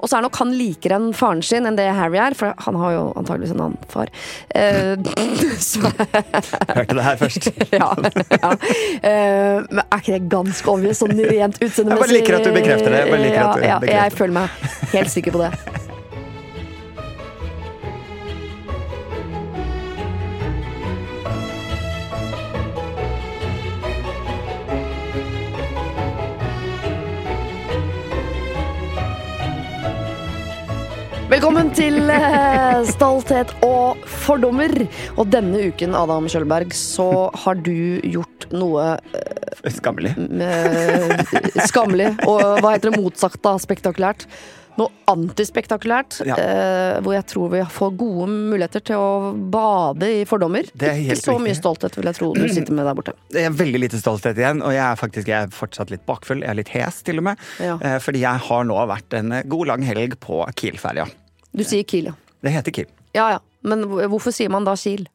Og så er nok han likere enn faren sin enn det Harry er, for han har jo antageligvis en annen far. Uh, Hørte det her først. ja, ja. Uh, men er ikke det ganske obvious sånn rent utseendemessig? Jeg bare liker at du bekrefter det. Jeg bare liker at du ja, ja, jeg føler meg helt sikker på det. Eh, Stolthet og fordommer. Og denne uken, Adam Kjølberg, så har du gjort noe Skammelig. eh, skammelig. Og hva heter det motsatt av spektakulært? Noe antispektakulært. Ja. Eh, hvor jeg tror vi får gode muligheter til å bade i fordommer. Er Ikke så riktig. mye stolthet, vil jeg tro du sitter med der borte. Det er veldig lite stolthet igjen, og jeg er faktisk jeg er fortsatt litt bakfull. Jeg er litt hes, til og med. Ja. Eh, Fordi jeg har nå vært en god lang helg på Kiel-ferja. Du sier Kiel, ja. Det heter Kiel. Ja ja. Men hvorfor sier man da Kiel?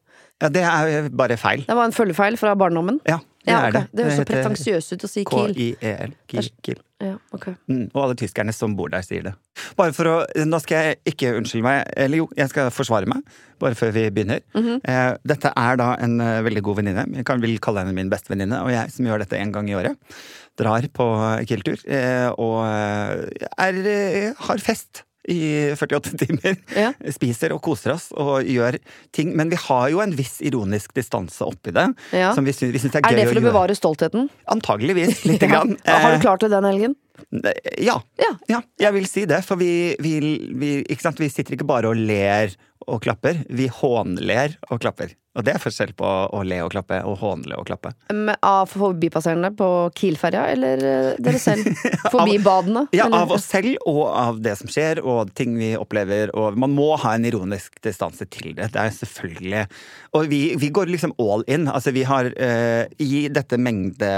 Ja, det er bare feil. Det var en følgefeil fra barndommen. Ja, det Ja, er ok. det. Det høres så pretensiøst ut å si Kiel. K-I-E-L. Kiel. Kiel. Ja, ok. Mm, og alle tyskerne som bor der, sier det. Bare for å, Nå skal jeg ikke unnskylde meg, eller jo, jeg skal forsvare meg, bare før vi begynner. Mhm. eh, dette er da en eh, veldig god venninne. Jeg kan vil kalle henne min bestevenninne, og jeg som gjør dette en gang i året. Drar på Kiel-tur eh, og er, er, har fest. I 48 timer. Ja. Spiser og koser oss og gjør ting. Men vi har jo en viss ironisk distanse oppi det. Ja. Som vi syns, vi gøy å er, Er det for å å bevare stoltheten? Antageligvis, lite Ja. grann. Har Eh, du klart det den helgen? ja. Ja. ja, jeg vil si det. For vi, vi, vi, ikke vi sitter ikke bare og ler og klapper. Vi hånler og klapper. Og det er forskjell på å le og klappe og hånle og klappe. Med, av forbipasserende på Kiel-ferja, eller eh, dere selv? Forbi badene? Ja, eller? av oss selv og av det som skjer og ting vi opplever. Og man må ha en ironisk distanse til det. Det er selvfølgelig Og vi, vi går liksom all in. Altså vi har uh, i dette mengde,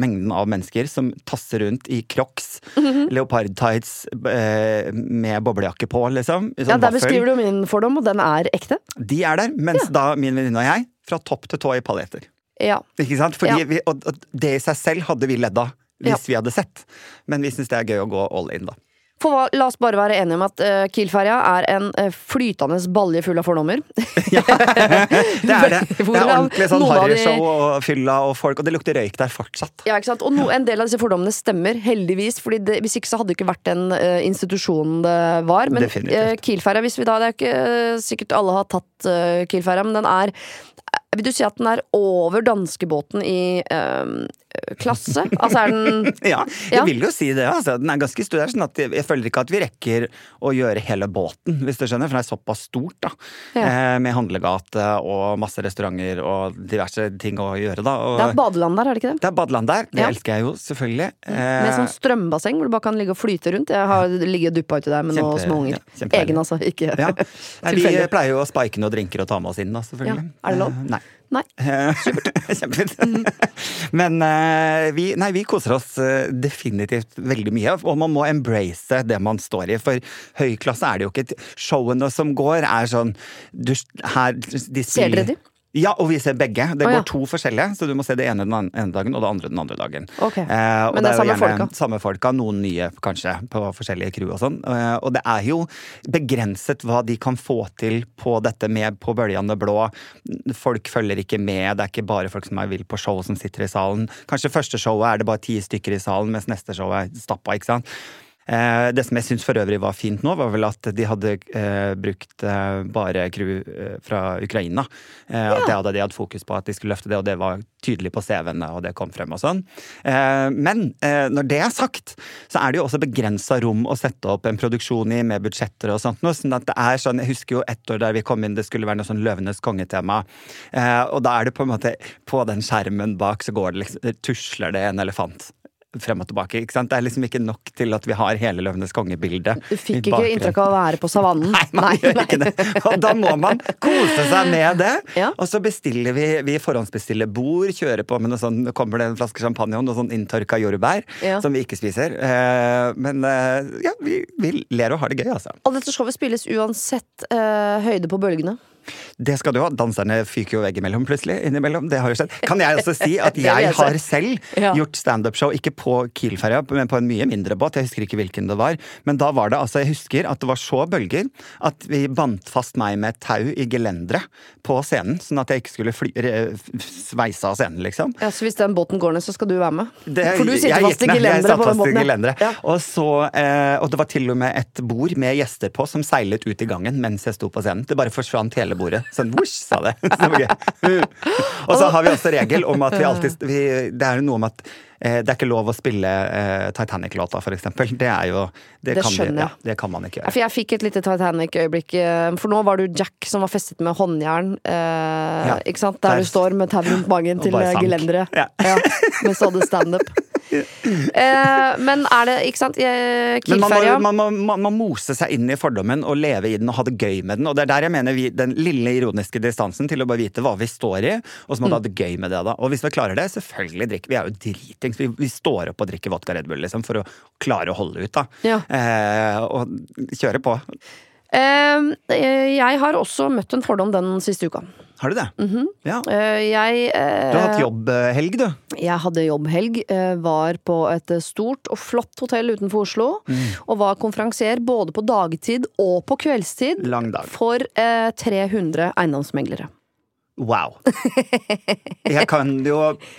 mengden av mennesker som tasser rundt i crocs, Mhm. leopardtights uh, med boblejakke på, liksom. Sånn Ja, Der vaffel. beskriver du min fordom, og den er ekte. De er der, mens da min venninne og jeg, fra topp til tå i paljetter. Ja. Ikke sant? Fordi Ja. vi, og, det i seg selv hadde vi ledd av hvis Ja. vi hadde sett. Men vi syns det er gøy å gå all in, da. For La oss bare være enige om at uh, Kiel-ferja er en uh, flytende balje full av fordommer. Ja, det er det. Det er ordentlig sånn harryshow og fylla og folk, og det lukter røyk der fortsatt. Ja, ikke sant? Og no, en del av disse fordommene stemmer, heldigvis. Fordi det, Hvis ikke så hadde det ikke vært den uh, institusjonen det var. Men uh, Kiel-ferja, hvis vi da Det er ikke sikkert alle har tatt uh, Kiel-ferja, men den er Vil du si at den er over danskebåten i klasse? Altså er den Ja, jeg Ja. vil jo si det. altså. Den er ganske stor. Sånn at jeg, jeg føler ikke at vi rekker å gjøre hele båten, hvis du skjønner. For det er såpass stort, da. Ja. Eh, med handlegate og masse restauranter og diverse ting å gjøre, da. Og Det er badeland der, er det ikke det? det er badeland der. Det Ja. elsker jeg jo, selvfølgelig. Med Eh, sånn strømbasseng hvor du bare kan ligge og flyte rundt. Jeg har ligget og duppa uti der med noen Kjempe- småunger. ja. Egen, altså. Ikke ja. Nei, vi pleier jo å spike noen drinker og ta med oss inn, da, selvfølgelig. Ja. Er det lov? Eh, Nei. Nei. Kjempefint. Mm. Men eh, vi, nei, vi koser oss eh, definitivt veldig mye, og man må embrace det man står i. For høy klasse er det jo ikke. Showene som går, er sånn du, her, de Ser dere de? Ja, og vi ser begge. Det går ja. to forskjellige, så du må se det ene den ene dagen og det andre den andre dagen. Ok. Eh, og Men det er jo samme folka? Samme folka, noen nye kanskje, på forskjellige crew og sånn. Eh, og det er jo begrenset hva de kan få til på dette med På bølgene blå. Folk følger ikke med, det er ikke bare folk som er vill på show som sitter i salen. Kanskje første showet er det bare ti stykker i salen, mens neste show er stappa, ikke sant. Eh, det som jeg syns for øvrig var fint nå, var vel at de hadde eh, brukt eh, bare crew fra Ukraina. Eh, At det hadde de hatt fokus på at de skulle løfte det, og det var tydelig på CV-ene, og det kom frem og sånn. Eh, men når det er sagt, så er det jo også begrensa rom å sette opp en produksjon i med budsjetter og sånt noe. Sånn at det er sånn, Jeg husker jo ett år der vi kom inn, det skulle være noe sånn Løvenes kongetema. Eh, og da er det på en måte På den skjermen bak så går det liksom, det tusler det en elefant frem og tilbake. ikke sant? Det er liksom ikke nok til at vi har hele Løvenes konge-bildet. Du fikk ikke inntrykk av å være på savannen? Nei, man gjør ikke det. Og da må man kose seg med det. Ja. Og så bestiller vi vi forhåndsbestiller bord, kjører på med noe sånn, kommer det en flaske champagne og noe sånn inntørka jordbær Ja. som vi ikke spiser. Eh, men eh, ja, vi, vi ler og har det gøy, altså. Og dette showet spilles uansett eh, høyde på bølgene. Det skal du ha. Danserne fyker jo veggimellom plutselig. innimellom. Det har jo skjedd. Kan jeg også si at jeg har selv Ja. gjort standup-show, ikke på Kiel-ferja, men på en mye mindre båt. Jeg husker ikke hvilken det var. Men da var det altså, jeg husker at det var så bølger at vi bandt fast meg med tau i gelenderet på scenen, sånn at jeg ikke skulle fly, sveise av scenen, liksom. Ja, så hvis den båten går ned, så skal du være med? Det- For du sitter fast i gelenderet på den båten. ja. Ja. Og, så, eh, og det var til og med et bord med gjester på som seilet ut i gangen mens jeg sto på scenen. Det bare forsvant hele bordet. Sånn vosj, sa det. Så det. Og så har vi også regel om at vi alltid vi, Det er jo noe om at eh, det er ikke lov å spille eh, Titanic-låta, eksempel. Det er jo Det, Det kan, skjønner jeg. ja, det kan man ikke gjøre. For jeg fikk et lite Titanic-øyeblikk. eh, For nå var du Jack som var festet med håndjern. Eh, Ja. ikke sant? Der Der- du står med tau rundt magen til gelenderet. Ja. Ja. mens du hadde standup. Eh, men er det Ikke sant? eh, Men man man, må, man må mose seg inn i fordommen og leve i den og ha det gøy med den. Og det er der jeg mener vi, den lille ironiske distansen til å bare vite hva vi står i, og så må du ha det gøy med det. da. Og hvis vi klarer det, selvfølgelig drikker vi. er jo dritings. Vi, vi står opp og drikker vodka Red Bull liksom, for å klare å holde ut. da. Ja. Eh, og kjøre på. Eh, Jeg har også møtt en fordom den siste uka. Har du det? Ja. Eh, jeg eh, Du har hatt jobbhelg, du. Jeg hadde jobbhelg, var på et stort og flott hotell utenfor Oslo. Og var konferansier både på dagtid og på kveldstid Lang dag. for eh, 300 eiendomsmeglere. Wow. Jeg kan jo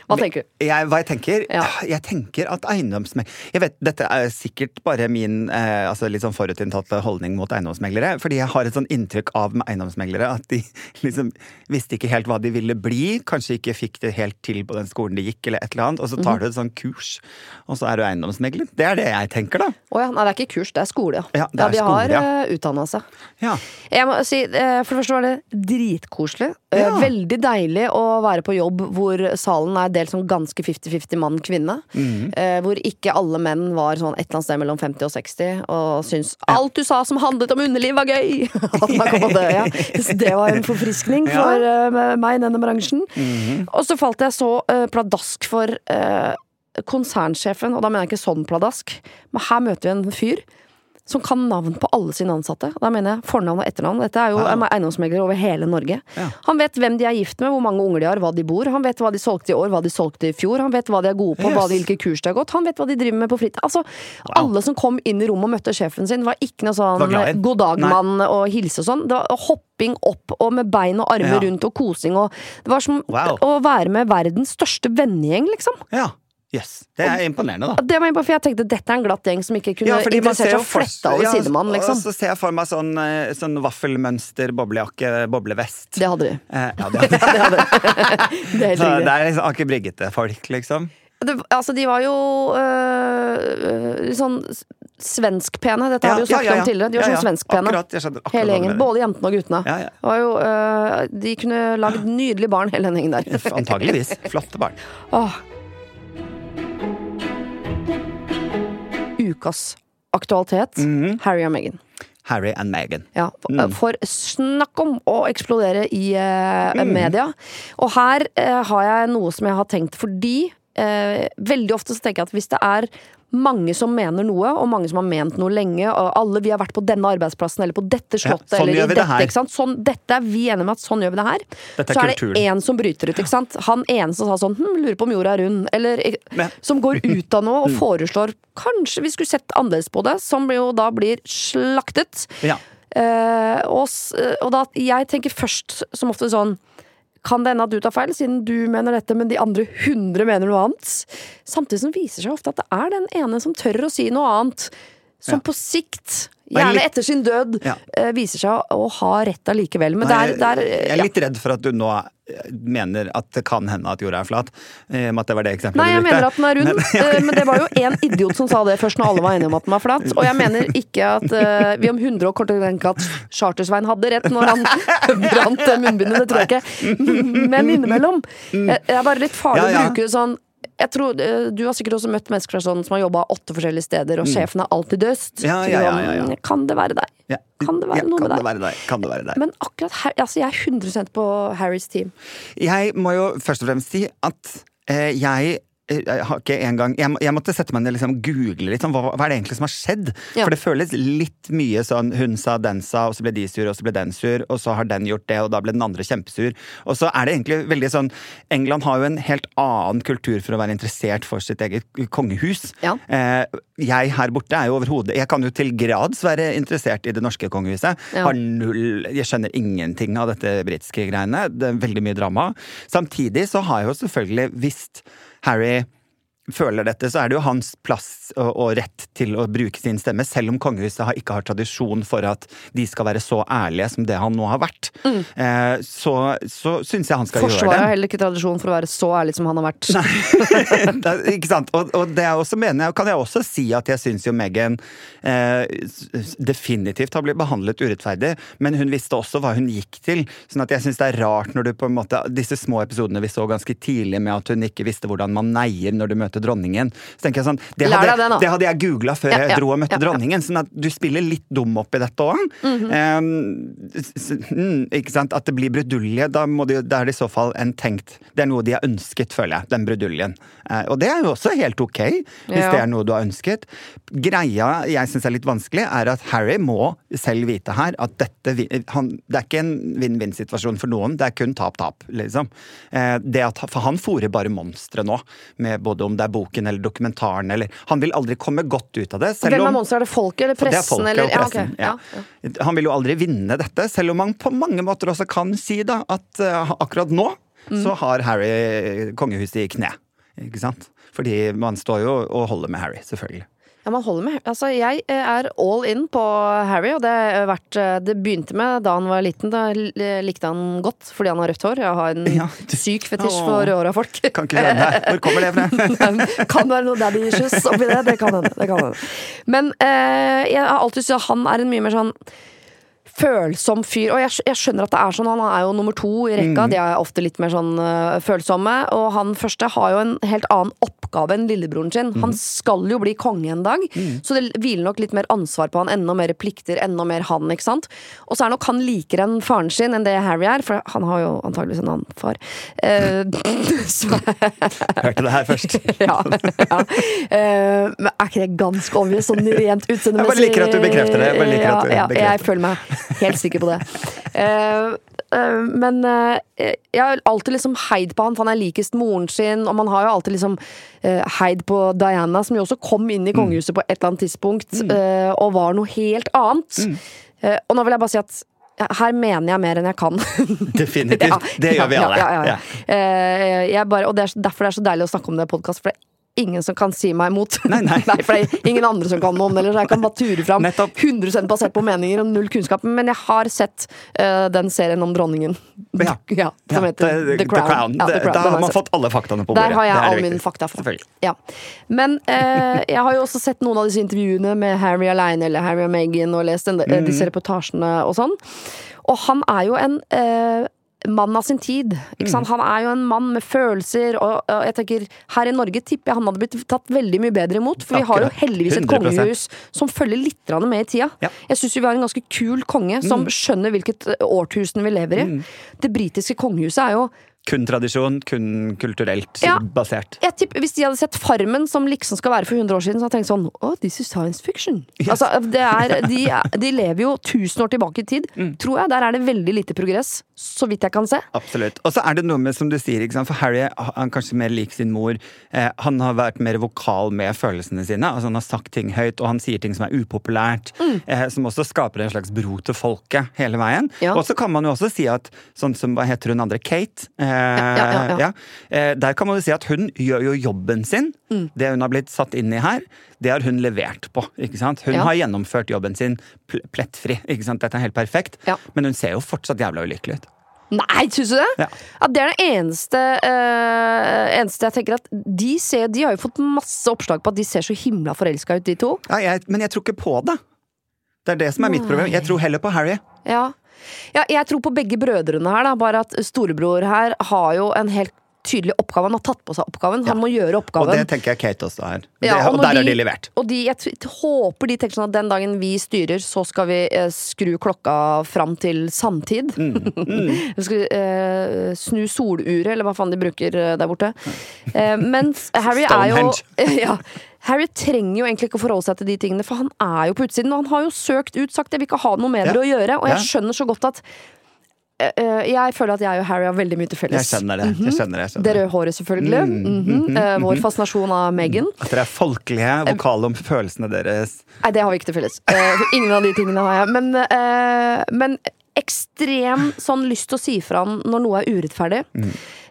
Hva tenker du? Jeg, hva jeg tenker? Ja. Jeg tenker at eiendomsmeg... Jeg vet, Dette er sikkert bare min eh, altså litt sånn forutinntatte holdning mot eiendomsmeglere. Fordi jeg har et sånn inntrykk av med eiendomsmeglere at de liksom visste ikke helt hva de ville bli. Kanskje ikke fikk det helt til på den skolen de gikk, eller et eller annet. Og så Mhm. tar du et sånn kurs, og så er du eiendomsmegler. Det er det jeg tenker, da. Å ja, nei, det er ikke kurs, det er skole, ja. Ja, det er de skole, har ja. uh, utdanna seg. Ja. Jeg må si, eh, For det første var det dritkoselig. Eh, Ja. Veldig deilig å være på jobb hvor salen er delt som ganske 50-50 mann-kvinne. Mhm. Eh, Hvor ikke alle menn var sånn et eller annet sted mellom 50 og 60 og syntes alt du sa som handlet om underliv, var gøy! Det, ja. Det var en forfriskning for eh, meg i denne bransjen. Mhm. Og så falt jeg så eh, pladask for eh, konsernsjefen, og da mener jeg ikke sånn pladask, men her møter vi en fyr som kan navn på alle sine ansatte. Da mener jeg fornavn og etternavn. Dette er jo Wow. eiendomsmeglere over hele Norge. Ja. Han vet hvem de er gift med, hvor mange unger de har, hva de bor. Han vet hva de solgte i år, hva de solgte i fjor. Han vet hva de er gode på, hva de, hvilke kurs de har gått. Han vet hva de driver med på fritid. Altså, alle som kom inn i rommet og møtte sjefen sin, var ikke noe sånn god dag-mann og hilse og sånn. Det var hopping opp og med bein og armer Ja. rundt og kosing og Det var som Wow. å være med verdens største vennegjeng, liksom. ja. Yes. Det er imponerende, da. Det var imponerende, for jeg tenkte dette er en glatt gjeng som ikke kunne Ja, interessert seg å flette over ja, sidemann, Og liksom. så ser jeg for meg sånn, eh, sånn vaffelmønster, boblejakke, boblevest. Det hadde de. Eh, ja, det, Det, hadde de. det er så det er liksom Aker Brygge-folk, liksom. Det, altså, de var jo øh, sånn svenskpene. Dette har vi jo snakket ja, ja. om tidligere. De var Ja, ja. sånn svenskpene. Akkurat, akkurat Hele gjengen. Både jentene og guttene. Ja, ja. Var jo, øh, de kunne lagd nydelige barn, hele den gjengen der. Antageligvis. Flotte barn. Åh. Ukas aktualitet. Mhm. Harry og Meghan. Harry and Meghan. Ja, Mm. for snakk om å eksplodere i uh, Mm. media. Og her uh, har jeg noe som jeg har tenkt fordi eh, veldig ofte så tenker jeg at hvis det er mange som mener noe, og mange som har ment noe lenge, og alle vi har vært på denne arbeidsplassen eller på dette slottet sånn eller i vi det? Sånn, dette er vi enige med at sånn gjør vi det her. Er så er det kulturen. én som bryter ut, ikke sant. Han ene som sa sånn hm, lurer på om jorda er rund, eller Men- som går ut av noe og Mm. foreslår kanskje vi skulle sett annerledes på det, som jo da blir slaktet. Ja. Eh, og, og da, jeg tenker først som ofte sånn Kan det hende at du tar feil, siden du mener dette, men de andre hundre mener noe annet? Samtidig som viser seg ofte at det er den ene som tør å si noe annet, som Ja. på sikt, gjerne litt- etter sin død, Ja. eh, viser seg å ha rett allikevel. Men Nei, der, der er jeg er litt redd for at du nå eh, mener at det kan hende at jorda er flat. Med at det var det eksempelet Nei, jeg du brukte. mener at den er rund, Men- ja. men det var jo én idiot som sa det først når alle var enige om at den var flat. Og jeg mener ikke at uh, vi om 100 år kommer til å tenke at Chartersvein hadde rett når han brant det munnbindet, det tror jeg ikke. Men innimellom. Jeg jeg er bare litt farlig å bruke sånn jeg tror, eh, Du har sikkert også møtt mennesker sånn, som har jobba åtte forskjellige steder, og sjefen er alltid døst. Mm. Ja, ja, ja, sånn. Kan det være deg? Kan det være noe kan med det deg? være deg? Kan det være deg? Men akkurat her, altså jeg er 100% på Harrys team. Jeg må jo først og fremst si at eh, jeg jeg har ikke en gang Jeg, jeg måtte sette meg ned og liksom google litt. Sånn, hva, hva er det egentlig som har skjedd? Ja. For det føles litt mye sånn hun sa, den sa, og så ble de sur, og så ble den sur, og så har den gjort det, og da ble den andre kjempesur. Og så er det egentlig veldig sånn England har jo en helt annen kultur for å være interessert for sitt eget kongehus. Ja. Eh, jeg her borte er jo overhodet Jeg kan jo til grads være interessert i det norske kongehuset. Ja. Har null Jeg skjønner ingenting av dette britiske greiene. Det er veldig mye drama. Samtidig så har jeg jo selvfølgelig visst Harry føler dette, så er det jo hans plass og, rett til å bruke sin stemme, selv om kongehuset ikke har tradisjon for at de skal være så ærlige som det han nå har vært. Eh, så så syns jeg han skal Forsvaret gjøre har heller ikke tradisjon for å være så ærlig som han har vært. Det er- ikke sant? Og, og det er også mener jeg, kan jeg også si at jeg syns jo Meghan eh, definitivt har blitt behandlet urettferdig, men hun visste også hva hun gikk til. Sånn at jeg syns det er rart når du på en måte Disse små episodene vi så ganske tidlig med at hun ikke visste hvordan man neier når du møter dronningen. Så tenker jeg sånn Det hadde, det det hadde jeg googla før Ja, ja, jeg dro og møtte ja, dronningen. Sånn at du spiller litt dum oppi dette òg. ikke sant? At det blir brudulje, da, det, da er det i så fall en tenkt Det er noe de har ønsket, føler jeg. Den bruduljen. Uh, og det er jo også helt ok, hvis det er noe du har ønsket. Greia jeg syns er litt vanskelig, er at Harry må selv vite her at dette han, Det er ikke en vinn-vinn-situasjon for noen, det er kun tap-tap, liksom. Uh, det at, for han fòrer bare monstre nå, med både om det er boken eller dokumentaren eller Han vil aldri komme godt ut av det. selv Hvem er monsteret? Er det folket eller pressen? det er folket eller? og Ja, okay. pressen. Ja, ja. Han vil jo aldri vinne dette, selv om han på mange måter også kan si da at uh, akkurat nå Mm. så har Harry kongehuset i kne. Ikke sant? Fordi man står jo og holder med Harry, selvfølgelig. Ja, man holder med. Altså, jeg eh, er all in på Harry, og det, vært, eh, det begynte med da han var liten. Da likte han godt fordi han har rødt hår. Jeg har en Ja. syk fetisj Åh. for håra folk. Kan ikke skjønne det. Hvor kommer det fra? kan være noe daddy issues oppi det. Det kan hende. Det kan hende. Men eh, jeg har alltid syntes han er en mye mer sånn følsom fyr. Og jeg, jeg skjønner at det er sånn, han er jo nummer to i rekka. De er ofte litt mer sånn uh, følsomme. Og han første har jo en helt annen oppgave enn lillebroren sin. Han skal jo bli konge en dag, så det hviler nok litt mer ansvar på han. Enda mer plikter, enda mer han, ikke sant. Og så er nok han likere enn faren sin enn det Harry er, for han har jo antageligvis en annen far. Eh, så Hørte det her først. ja. ja. Eh, men er ikke det ganske obvious sånn rent utseendemessig? Jeg bare liker at du bekrefter det. Jeg bare liker ja, at du ja, bekrefter. Jeg føler meg helt sikker på det. Eh, men jeg har alltid liksom heid på han, for han er likest moren sin, og man har jo alltid liksom heid på Diana, som jo også kom inn i Mm. kongehuset på et eller annet tidspunkt, eh, og var noe helt annet. Mm. Eh, og nå vil jeg bare si at her mener jeg mer enn jeg kan. Definitivt. Ja, Det gjør vi alle. Ja, ja. Eh, jeg bare, og det er, derfor det er så deilig å snakke om det i podkast, for det ingen som kan si meg imot. Nei, nei. for det er ingen andre som kan noe om det. Så jeg kan bare ture fram Nettopp. 100 basert på meninger og null kunnskap. Men jeg har sett uh, den serien om dronningen. Ja. Ja, som Ja, heter det- The Crown. Ja, The Crown. Da har man fått alle faktaene på bordet. Der har jeg all min fakta fra. Ja. Men uh, jeg har jo også sett noen av disse intervjuene med Harry aleine eller Harry og Meghan, og lest den, Mm. disse reportasjene og sånn. Og han er jo en eh, mann av sin tid. Ikke Mm. Han er jo en mann med følelser, og, og jeg tenker her i Norge tipper jeg han hadde blitt tatt veldig mye bedre imot. For vi har jo heldigvis et 100%. kongehus som følger litt med i tida. Ja. Mm. Jeg syns vi har en ganske kul konge som skjønner hvilket eh, årtusen vi lever i. Det britiske kongehuset er jo Kun tradisjon, kun kulturelt Ja. basert. jeg tipper, Hvis de hadde sett Farmen, som liksom skal være for 100 år siden, så hadde jeg tenkt sånn Oh, this is science fiction. Altså, det er, de, de lever jo 1000 år tilbake i tid, Mm. tror jeg. Der er det veldig lite progress, så vidt jeg kan se. Absolutt. Og så er det noe med, som du sier, for Harry han kanskje mer lik sin mor. Eh, han har vært mer vokal med følelsene sine. altså Han har sagt ting høyt, og han sier ting som er upopulært. Mm. Eh, som også skaper en slags bro til folket hele veien. Ja. Og så kan man jo også si at sånn som, hva heter hun andre, Kate? Eh, ja, ja, ja. Eh, der kan man jo si at hun gjør jo jobben sin. Mm. Det hun har blitt satt inn i her, det har hun levert på. ikke sant? Hun har gjennomført jobben sin plettfri. ikke sant? Dette er helt perfekt. Men hun ser jo fortsatt jævla ulykkelig ut. Nei, syns du det? Ja. Ja, det er det eneste, øh, eneste jeg tenker at de, ser, de har jo fått masse oppslag på at de ser så himla forelska ut, de to. Ja, jeg, men jeg tror ikke på det. Det er det som er mitt problem. Jeg tror heller på Harry. Ja. Ja, jeg tror på begge brødrene her, da. Bare at storebror her har jo en helt tydelig oppgave. Han har tatt på seg oppgaven. Han må gjøre oppgaven. Og det tenker jeg Kate også har. Det, og når der har de levert. Og de, jeg håper de tenker sånn at den dagen vi styrer, så skal vi eh, skru klokka fram til samtid. Mm. vi skal eh, snu soluret, eller hva faen de bruker eh, der borte. Eh, mens Harry er jo ja, Harry trenger jo egentlig ikke å forholde seg til de tingene, for han er jo på utsiden. Og han har jo søkt ut, sagt 'jeg vil ikke ha noe med Ja. dere å gjøre', og jeg skjønner så godt at Jeg føler at jeg og Harry har veldig mye til Jeg skjønner det. Jeg skjønner det, jeg skjønner det. røde håret, selvfølgelig. Mhm. Eh, vår fascinasjon av Megan. At dere er folkelige, vokale om følelsene deres. Nei, det har vi ikke til felles. Eh, ingen av de tingene har jeg. Men, eh, men ekstrem sånn lyst til å si fra når noe er urettferdig.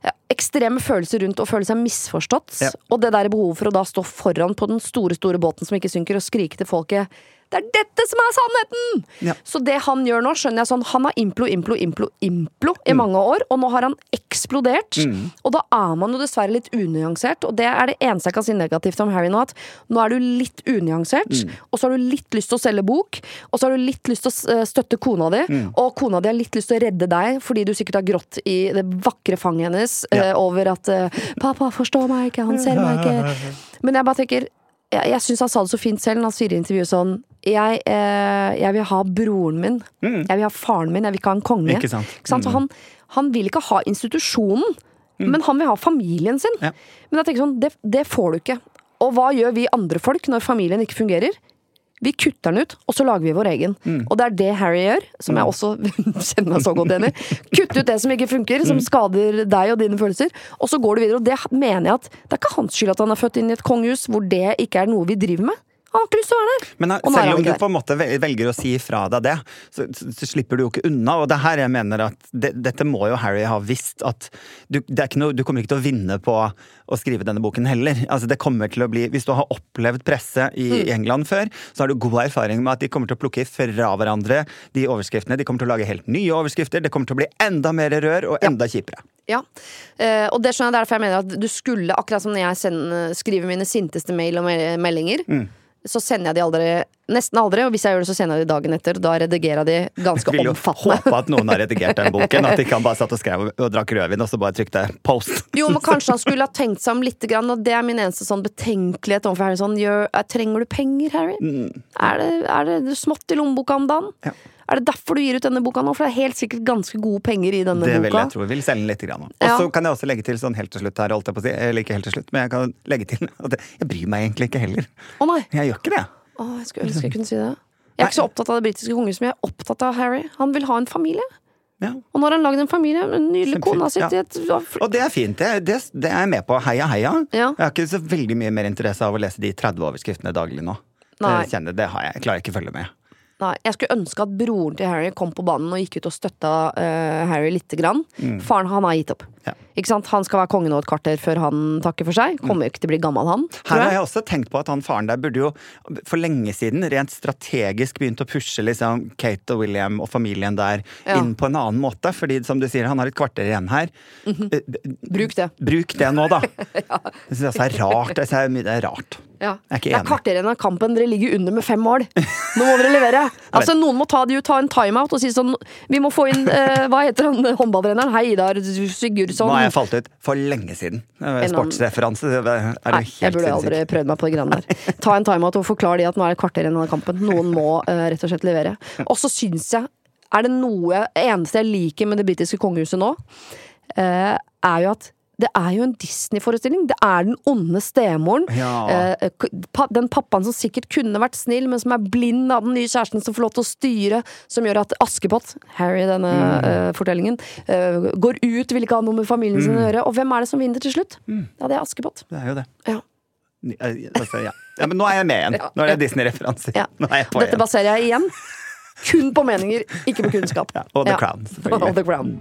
Ja, Ekstreme følelser rundt å føle seg misforstått. Ja. Og det der behovet for å da stå foran på den store store båten som ikke synker, og skrike til folket det er dette som er sannheten! Ja. Så det han gjør nå, skjønner jeg sånn Han har implo, implo, implo, implo Mm. i mange år, og nå har han eksplodert. Og da er man jo dessverre litt unyansert, og det er det eneste jeg kan si negativt om Harry nå. At nå er du litt unyansert, Mm. og så har du litt lyst til å selge bok, og så har du litt lyst til å eh, støtte kona di, Mm. og kona di har litt lyst til å redde deg fordi du sikkert har grått i det vakre fanget hennes eh, over at uh, 'Pappa forstår meg ikke, han ser meg ikke'. Men jeg bare tenker jeg, jeg syns han sa det så fint selv når han sier i intervjuet sånn jeg, eh, jeg vil ha broren min. Jeg vil ha faren min. Jeg vil ikke ha en konge. Mm. Ikke sant. Mm. Så han, han vil ikke ha institusjonen, men han vil ha familien sin. Ja. Men jeg tenker sånn, det, det får du ikke. Og hva gjør vi andre folk når familien ikke fungerer? Vi kutter den ut, og så lager vi vår egen. Mm. Og det er det Harry gjør, som jeg også kjenner meg så godt igjen i. Kutt ut det som ikke funker, Mm. som skader deg og dine følelser, og så går du videre. Og det mener jeg at det er ikke hans skyld at han er født inn i et kongehus hvor det ikke er noe vi driver med. Han har ikke lyst til å være der. Men Og er selv om du på en måte velger å si fra deg det, så, så, så slipper du jo ikke unna. Og det her jeg mener at det, dette må jo Harry ha visst at du, er noe, du kommer ikke til å vinne på å skrive denne boken heller. Altså det kommer til å bli, Hvis du har opplevd presse i Mm. England før, så har du god erfaring med at de kommer til å plukke fra hverandre de overskriftene. De kommer til å lage helt nye overskrifter. Det kommer til å bli enda mer rør og enda kjipere. Ja, eh, og det skjønner jeg derfor jeg mener at du skulle, akkurat som når jeg sender, skriver mine sinteste mail og meldinger, Mm. Så sender jeg de aldri, nesten aldri, og hvis jeg gjør det så sender jeg de dagen etter, da redigerer jeg de ganske omfattende. Vil jo omfattende. håpe at noen har redigert den boken. At ikke han bare satt og skrev og drakk rødvin og så bare trykte 'post'. Jo, men kanskje han skulle ha tenkt seg om litt, grann, og det er min eneste sånn betenkelighet overfor Harry. Sånn, trenger du penger, Harry? Er, det, er det smått i lommeboka om dagen? Mm. Ja. Er det derfor du gir ut denne boka nå? For det er helt sikkert ganske gode penger i denne Det vil jeg tro. Vil selge den litt. Grann. Og Ja. så kan jeg også legge til sånn helt til slutt her, holdt jeg på å si. Eller ikke helt til slutt, men jeg kan legge til at jeg, jeg bryr meg egentlig ikke heller. Å nei! Jeg gjør ikke det. Å, jeg skulle ønske jeg kunne si det. Jeg er ikke så opptatt av det britiske kongehuset, men jeg er opptatt av Harry. Han vil ha en familie. Ja. Og nå har han lagd en familie med den nydelige kona si. ja. Og det er fint. Det, det, det er jeg med på. Heia, heia. Ja. Jeg har ikke så veldig mye mer interesse av å lese de 30 overskriftene daglig nå. Nei. Det, kjenner, det har jeg. Jeg klarer ikke å følge med. Nei, jeg skulle ønske at broren til Harry kom på banen og gikk ut og støtta uh, Harry lite grann. Faren han har gitt opp. Ja. Ikke sant? Han skal være konge nå et kvarter før han takker for seg. Kommer jo ikke til å bli gammel, han. Her har jeg. også tenkt på at han faren der burde jo for lenge siden rent strategisk begynt å pushe liksom Kate og William og familien der Ja. inn på en annen måte. Fordi som du sier, han har et kvarter igjen her. Eh, Bruk det. Bruk det nå, da. Det syns jeg er rart. Det er rart. Ja. Jeg er ikke Det er kvarter igjen av kampen. Dere ligger under med fem mål. Nå må dere levere. Altså, noen må ta, de, ta en timeout og si sånn Vi må få inn eh, Hva heter han håndballtreneren? Hei, Idar Sigurdsson. Nå har jeg falt ut for lenge siden. Sportsreferanse. det Er Nei, helt jeg burde aldri prøvd meg på de greiene der. Ta en timeout og forklar de at nå er det et kvarter igjen av kampen. Noen må uh, rett og slett levere. Og så syns jeg Er det noe Eneste jeg liker med det britiske kongehuset nå, uh, er jo at det er jo en Disney-forestilling. Det er den onde stemoren. Ja. Eh, den pappaen som sikkert kunne vært snill, men som er blind av den nye kjæresten som får lov til å styre, som gjør at Askepott, Harry i denne eh, fortellingen, eh, går ut, vil ikke ha noe med familien sin å gjøre. Og hvem er det som vinner til slutt? Ja, det er Askepott. Det er jo det. Ja. Ja. ja, men nå er jeg med igjen. Nå er det Disney-referanser. Er Dette baserer jeg igjen kun på meninger, ikke på kunnskap. Og The. Crown, selvfølgelig. Og The Crown.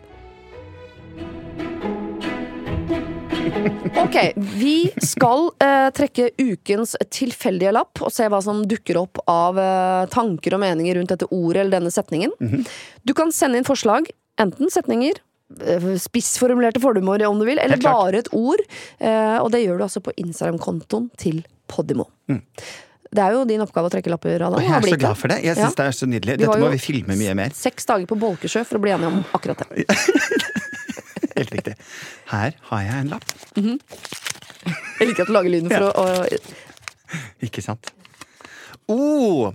Ok, vi skal eh, trekke ukens tilfeldige lapp og se hva som dukker opp av eh, tanker og meninger rundt dette ordet eller denne setningen. Mhm. Du kan sende inn forslag, enten setninger, eh, spissformulerte fordommer om du vil, eller bare et ord. eh, og det gjør du altså på Instagram-kontoen til Podimo. Det er jo din oppgave å trekke lapper, Adam. Og Mm. jeg er så glad for det. Jeg Ja. det er så nydelig. Dette må vi filme mye mer. Seks dager på Bolkesjø for å bli enige om akkurat det. Helt riktig. Her har jeg en lapp. Jeg liker at du lager lyden for å, å Ikke sant? Oh,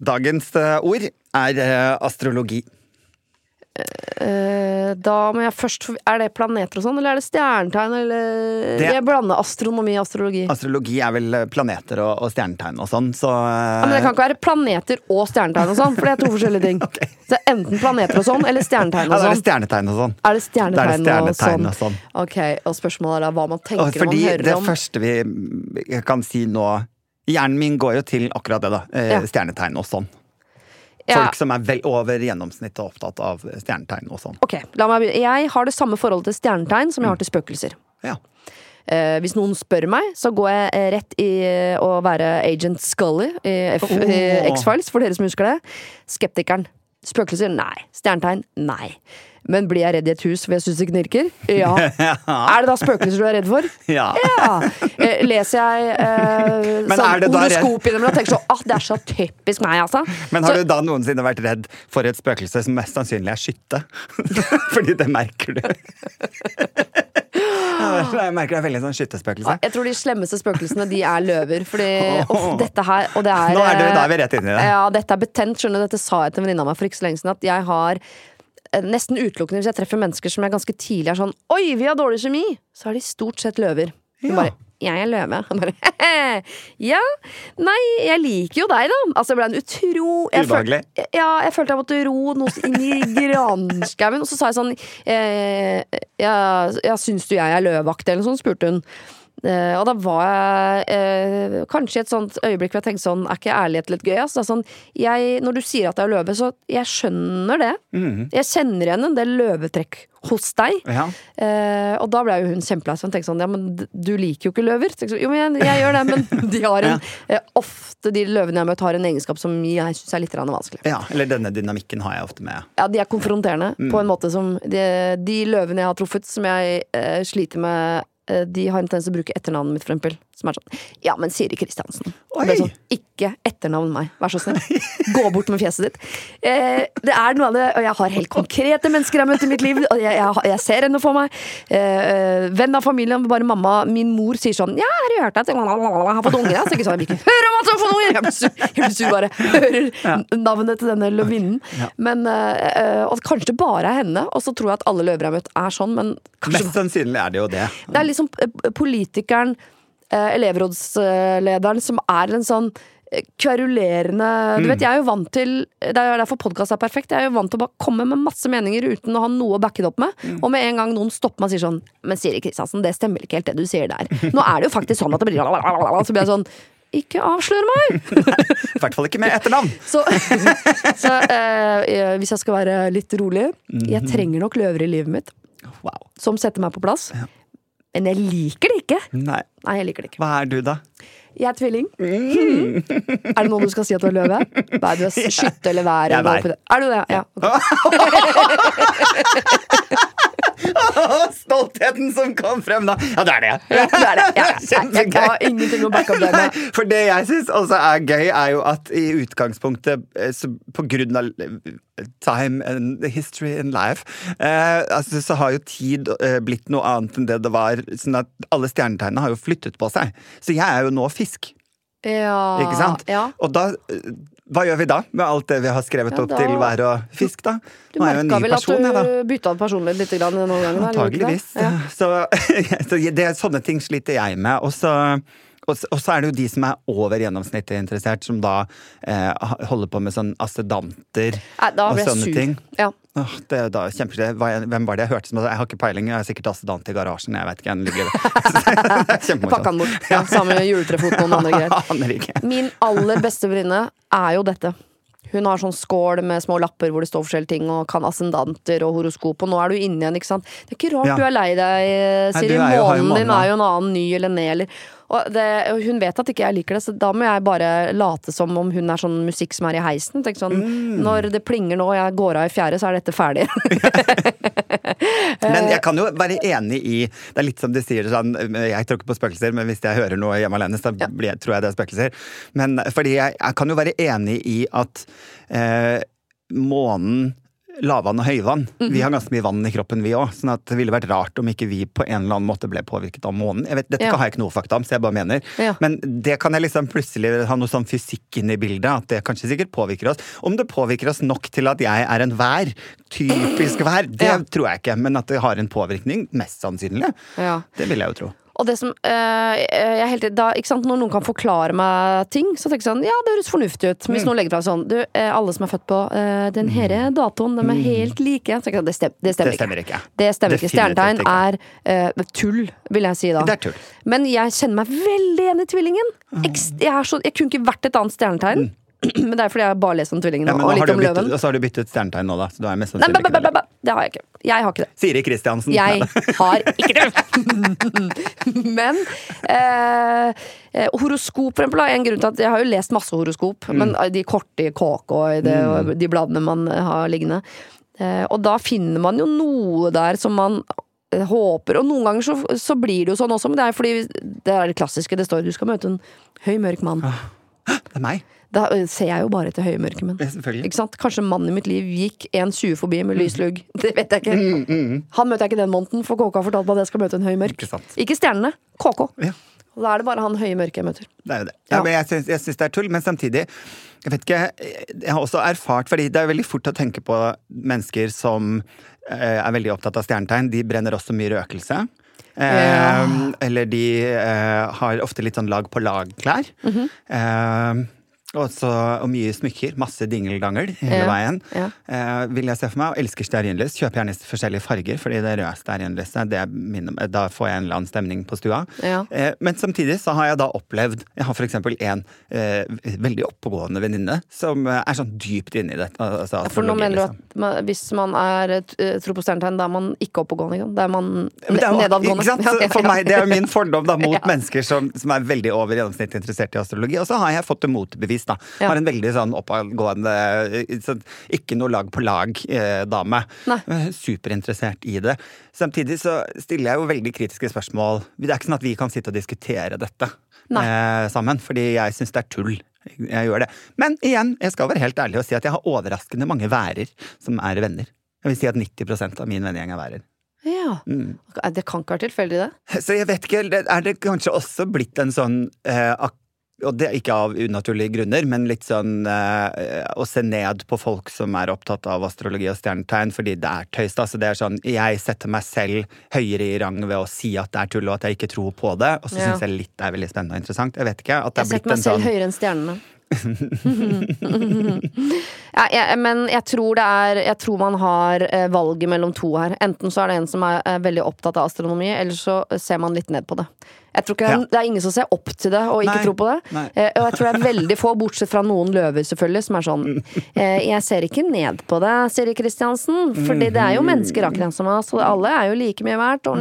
dagens eh, ord er eh, astrologi. Eh, Da må jeg først Er det planeter og sånn, eller er det stjernetegn, eller Det- Jeg blander astronomi og astrologi. Astrologi er vel eh, planeter og, og stjernetegn og sånn, så eh, Ja, men det kan ikke være planeter og stjernetegn og sånn, for det er to forskjellige ting. Så enten planeter og sånn, eller stjernetegn ja, og da er det sånn. stjernetegn og sånn. Er det stjernetegn, det er det stjernetegn og og sånn. sånn? Ok, og spørsmålet er da hva man tenker og fordi man hører det om første vi kan si nå Hjernen min går jo til akkurat det, da. Eh, Ja. Stjernetegn og sånn. Ja. Folk som er vel over gjennomsnittet opptatt av stjernetegn og sånn. Ok, la meg. Jeg har det samme forholdet til stjernetegn som jeg har til spøkelser. Ja. Eh, hvis noen spør meg, så går jeg eh, rett i eh, å være Agent Scully i F- Åh. i X-Files, for dere som husker det. Skeptikeren. Spøkelser? Nei. Stjernetegn? Nei. Men blir jeg redd i et hus hvor jeg syns det knirker? Ja. Er det da spøkelser du er redd for? ja. Ja. Eh, leser jeg eh, sånn horoskop innimellom og tenker sånn ah, det er så typisk meg, altså. Men har Så- du da noensinne vært redd for et spøkelse som mest sannsynlig er skytte? Fordi det merker du. Jeg merker det er veldig sånn skyttespøkelse. Jeg tror de slemmeste spøkelsene de er løver. Fordi oh, dette her Og det er Nå er det- da er vi rett inn i det. Ja, dette er betent. Skjønner du, Dette sa jeg til en venninne av meg for ikke så lenge siden. At jeg har eh, nesten utelukkende hvis jeg treffer mennesker som jeg ganske tidlig er sånn Oi, vi har dårlig kjemi! Så er de stort sett løver. Ja. bare jeg er løve. Han bare Ja, nei, jeg liker jo deg, da. Altså, det ble en utro jeg føl- Ja, jeg følte jeg måtte ro noe inn i granskauen. Og så sa jeg sånn eh, ja, ja, Syns du jeg er løveaktig, eller noe sånt, spurte hun. Eh, og da var jeg uh, kanskje i et sånt øyeblikk hvor jeg tenkte sånn Er ikke ærlighet litt gøy? Altså, sånn, jeg, når du sier at jeg er løve, så jeg skjønner det. Jeg kjenner igjen en del løvetrekk hos deg. Ja. Uh, og da ble jo hun kjempelei seg. Hun tenkte sånn Ja, men du liker jo ikke løver. Så sånn, jo, men jeg, jeg gjør det, men de har en eh, Ofte de løvene jeg har møtt, har en egenskap som jeg syns er litt vanskelig. ja. Eller denne dynamikken har jeg ofte med. Ja, de er konfronterende Mm. på en måte som De, de løvene jeg har truffet, som jeg sliter med de har en tendens til å bruke etternavnet mitt, for eksempel. Som er sånn Ja, men Siri Kristiansen. Sånn, ikke etternavn meg, vær så snill. Gå bort med fjeset ditt. Eh, det er noe av det, og jeg har helt konkrete mennesker jeg har møtt i mitt liv, og jeg, jeg, jeg ser henne for meg. Eh, venn av familien, bare mamma. Min mor sier sånn Ja, har du hørt at jeg har fått unger? Så ikke sånn, jeg vil ikke høre om at du har fått unger! Jeg blir sur, jeg blir sur bare hører navnet til denne løvinnen. Men, eh, og kanskje det bare er henne, og så tror jeg at alle løver jeg har møtt, er sånn, men kanskje Mest sannsynlig er det jo det. det er liksom eh, politikeren, eh, elevrådslederen, som er en sånn eh, kverulerende Du vet, jeg er jo vant til Det er derfor podkast er perfekt. Jeg er jo vant til å bare komme med masse meninger uten å ha noe å backe det opp med. Og med en gang noen stopper meg og sier sånn Men Siri Kristiansen, det stemmer ikke helt det du sier der. Nå er det jo faktisk sånn at det blir Så blir jeg sånn Ikke avslør meg! I hvert fall ikke med etternavn. Så, så eh, hvis jeg skal være litt rolig Jeg trenger nok løver i livet mitt Wow. som setter meg på plass. Men jeg liker det ikke. Nei. Nei, jeg liker det ikke. Hva er du, da? Jeg er tvilling. Er det noen du skal si at du er løve? Nei, du er skytte eller vær. Jeg er vær. Er du det? Ja. ok. Stoltheten som kom frem da. Ja, det er det. Ja, det er det. Ja. Jeg, har ingenting å backe opp det med. For det jeg syns også er gøy, er jo at i utgangspunktet, eh, på grunn av eh, time and history in life, eh, altså, så har jo tid blitt noe annet enn det det var. Sånn at alle stjernetegnene har jo flyttet på seg. Så jeg er jo nå fisk, Ja, ikke sant? Ja. Og da hva gjør vi da med alt det vi har skrevet Ja, opp da- til vær og fisk, da? Du er merka vel at person, jeg, da. du bytta personlighet litt grann denne gangen? du? Antageligvis. Ja. Så, så det, sånne ting sliter jeg med. Og så, og, og så er det jo de som er over gjennomsnittet interessert, som da eh, holder på med sånn assedanter og sånne sur. ting. Ja. Åh, det er da. Jeg- Hvem var det jeg hørte som Jeg har ikke peiling, jeg er sikkert assedant i garasjen. Jeg vet ikke, den ligger. Pakka den bort. Ja, Sammen med juletrefot og noen andre greier. Min aller beste venninne er jo dette. Hun har sånn skål med små lapper hvor det står forskjellige ting, og kan ascendanter og horoskop, og nå er du inne igjen, ikke sant. Det er ikke rart Ja. du er lei deg, Siri. har jo Månen din er jo en annen, ny eller ned, eller og det, Hun vet at ikke jeg liker det, så da må jeg bare late som om hun er sånn musikk som er i heisen. Tenk sånn, Mm. Når det plinger nå og jeg går av i fjerde, så er dette ferdig. Men jeg kan jo være enig i Det er litt som de sier sånn Jeg tror ikke på spøkelser, men hvis jeg hører noe hjemme alene, så blir, tror jeg det er spøkelser. Men fordi jeg, jeg kan jo være enig i at eh, månen lavvann og høyvann. Mhm. Vi har ganske mye vann i kroppen, vi òg. Sånn at det ville vært rart om ikke vi på en eller annen måte ble påvirket av månen. Jeg vet, dette Ja. har jeg ikke noe fakta om, så jeg bare mener. Ja. Men det kan jeg liksom plutselig ha noe sånn fysikk inn i bildet. At det kanskje sikkert påvirker oss. Om det påvirker oss nok til at jeg er en vær, typisk vær, det Ja. tror jeg ikke. Men at det har en påvirkning, mest sannsynlig. Ja. Det vil jeg jo tro. Og det som øh, jeg helt, da, ikke sant, Når noen kan forklare meg ting, så tenker jeg sånn Ja, det høres fornuftig ut. Hvis noen legger fra sånn Du, eh, alle som er født på øh, den herre datoen, de er helt like. Så jeg, det, stem, det stemmer Det stemmer ikke. Det stemmer ikke. Stjernetegn er øh, tull, vil jeg si da. Det er tull. Men jeg kjenner meg veldig igjen i tvillingen. Jeg, er så, jeg kunne ikke vært et annet stjernetegn. Men det er fordi jeg bare leser om tvillingen Ja, og litt om byttet, løven. og så har du byttet stjernetegn nå, da. Så du er mest Nei, ba, ba, det. Har jeg ikke. Jeg har ikke det. Siri Kristiansen. Jeg har ikke det! men eh, eh, horoskop, for eksempel, er en grunn til at jeg har jo lest masse horoskop, Mm. men de korte i KK og de, mm. de bladene man har liggende. Eh, og da finner man jo noe der som man eh, håper, og noen ganger så, så blir det jo sånn også, men det er fordi det er det klassiske. Det står du skal møte en høy, mørk mann. Det er meg. Da ser jeg jo bare etter høye, mørke menn. Ja, Selvfølgelig. Ikke sant? Kanskje mannen i mitt liv gikk 1,20 forbi med lys lugg. Det vet jeg ikke. Han møter jeg ikke den måneden, for KK har fortalt meg at jeg skal møte en høy mørk. Ikke. Ikke stjernene. KK. Ja. Og da er det bare han høye mørke jeg møter. Det er jo det. Ja. Ja, men jeg syns, jeg syns det er tull, men samtidig Jeg vet ikke, jeg har også erfart Fordi det er veldig fort å tenke på mennesker som eh, er veldig opptatt av stjernetegn. De brenner også mye røkelse. Eh, Ja. Eller de eh, har ofte litt sånn lag på lag-klær. Mhm. eh, og, så, og mye smykker. Masse dingeldangel hele Ja, veien. ja. Eh, vil jeg se for meg. Og elsker stearinlys. Kjøper gjerne forskjellige farger, fordi det røde stearinlyset, da får jeg en eller annen stemning på stua. Ja. Eh, men samtidig så har jeg da opplevd Jeg har for eksempel en eh, veldig oppegående venninne som eh, er sånn dypt inni det. Altså, For nå mener mener du liksom. at man, hvis man er tro på stjernetegn, da er man ikke oppegående? Da er man er nedadgående. Ikke sant? For meg, det er jo min fordom da, mot mennesker som, som er veldig over gjennomsnittet interessert i astrologi. Og så har jeg fått det motbevist. Da. Ja. Har en veldig sånn oppadgående, eh, sånn, ikke noe lag på lag-dame. Eh, Superinteressert i det. Samtidig så stiller jeg jo veldig kritiske spørsmål. Det er ikke sånn at vi kan sitte og diskutere dette eh, sammen, fordi jeg syns det er tull. Jeg gjør det. Men igjen, jeg skal være helt ærlig og si at jeg har overraskende mange værer som er venner. Jeg vil si at 90% av min vennegjeng er værer. Ja. Mm. Det kan ikke være tilfeldig, det. Så jeg vet ikke, er det kanskje også blitt en sånn eh, og det er ikke av unaturlige grunner, men litt sånn eh, å se ned på folk som er opptatt av astrologi og stjernetegn, fordi det er tøys. Altså, det er sånn, Jeg setter meg selv høyere i rang ved å si at det er tull, og at jeg ikke tror på det. Og så Ja. syns jeg litt det er veldig spennende og interessant. Jeg vet ikke, at det Jeg er setter meg selv sånn høyere enn stjernene. ja, jeg, men jeg tror det er Jeg tror man har eh, valget mellom to her. Enten så er det en som er, er veldig opptatt av astronomi, eller så ser man litt ned på det. Jeg tror ikke Ja. Det er ingen som ser opp til det og ikke Nei, tror på det. Eh, og jeg tror det er veldig få, bortsett fra noen løver selvfølgelig, som er sånn eh, Jeg ser ikke ned på det, Siri Kristiansen, fordi det er jo mennesker akkurat som oss, og alle er jo like mye verdt. Og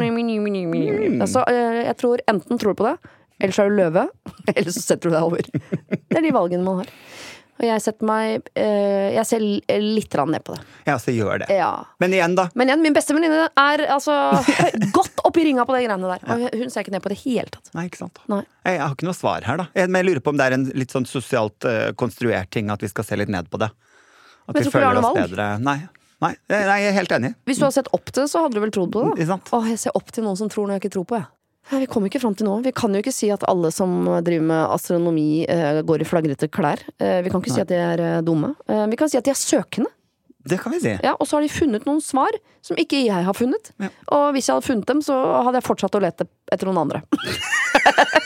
altså, eh, jeg tror enten tror du på det, eller så er du løve, eller så setter du deg over. Det er de valgene man har. Og jeg setter meg eh, Jeg ser litt rann ned på det. Ja, så gjør det. Ja. Men igjen, da. Men igjen, min beste venninne er altså godt oppi ringa på de greiene der. Og hun ser ikke ned på det i det hele tatt. Nei, ikke sant. Nei. Jeg, jeg har ikke noe svar her, da. Jeg, men jeg lurer på om det er en litt sånn sosialt uh, konstruert ting at vi skal se litt ned på det. At Men vi føler oss valg. bedre. Nei. Nei, nei, jeg er helt enig. Hvis du hadde sett opp til det, så hadde du vel trodd på det? Da? Åh, jeg ser opp til noen som tror noe jeg ikke tror på, jeg. Nei, vi kommer ikke fram til noe. Vi kan jo ikke si at alle som driver med astronomi eh, går i flagrete klær. Eh, vi kan ikke si at de er eh, dumme. Vi kan si at de er søkende. Det kan vi si. Ja, og så har de funnet noen svar som ikke jeg har funnet. Ja. Og hvis jeg hadde funnet dem, så hadde jeg fortsatt å lete etter noen andre.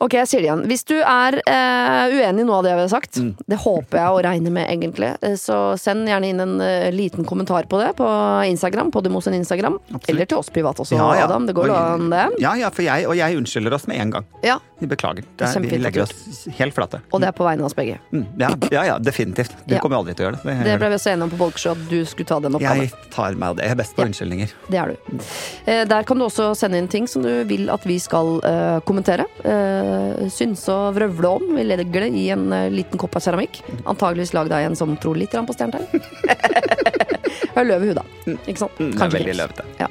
Ok, jeg sier det igjen. Hvis du er eh, uenig i noe av det jeg har sagt, Mm. det håper jeg å regne med egentlig, eh, så send gjerne inn en uh, liten kommentar på det på Instagram, på Demosen Instagram. Absolutt. Eller til oss privat også, Ja, ja. Adam. Det går an, det. Ja, ja, for jeg, og jeg unnskylder oss med en gang. Ja, Vi beklager. Det Det vi legger oss helt flate. Og det er på vegne av oss begge. Mm, ja, ja, ja, definitivt. Du kommer aldri til å gjøre det. Det ble vi også enige om på Bolksjø, at du skulle ta den oppgaven. jeg tar meg av det. Jeg er best på unnskyldninger. Det er du. Eh, Der kan du også sende inn ting som du vil at vi skal eh, kommentere. Eh, synse og vrøvle om. Legger det i en eh, liten kopp av keramikk. Antageligvis lagd av en som tror litt på stjernetegn. Og løve i huet, da. Ikke sant? Mm, det er Kanskje veldig løvete. Ja.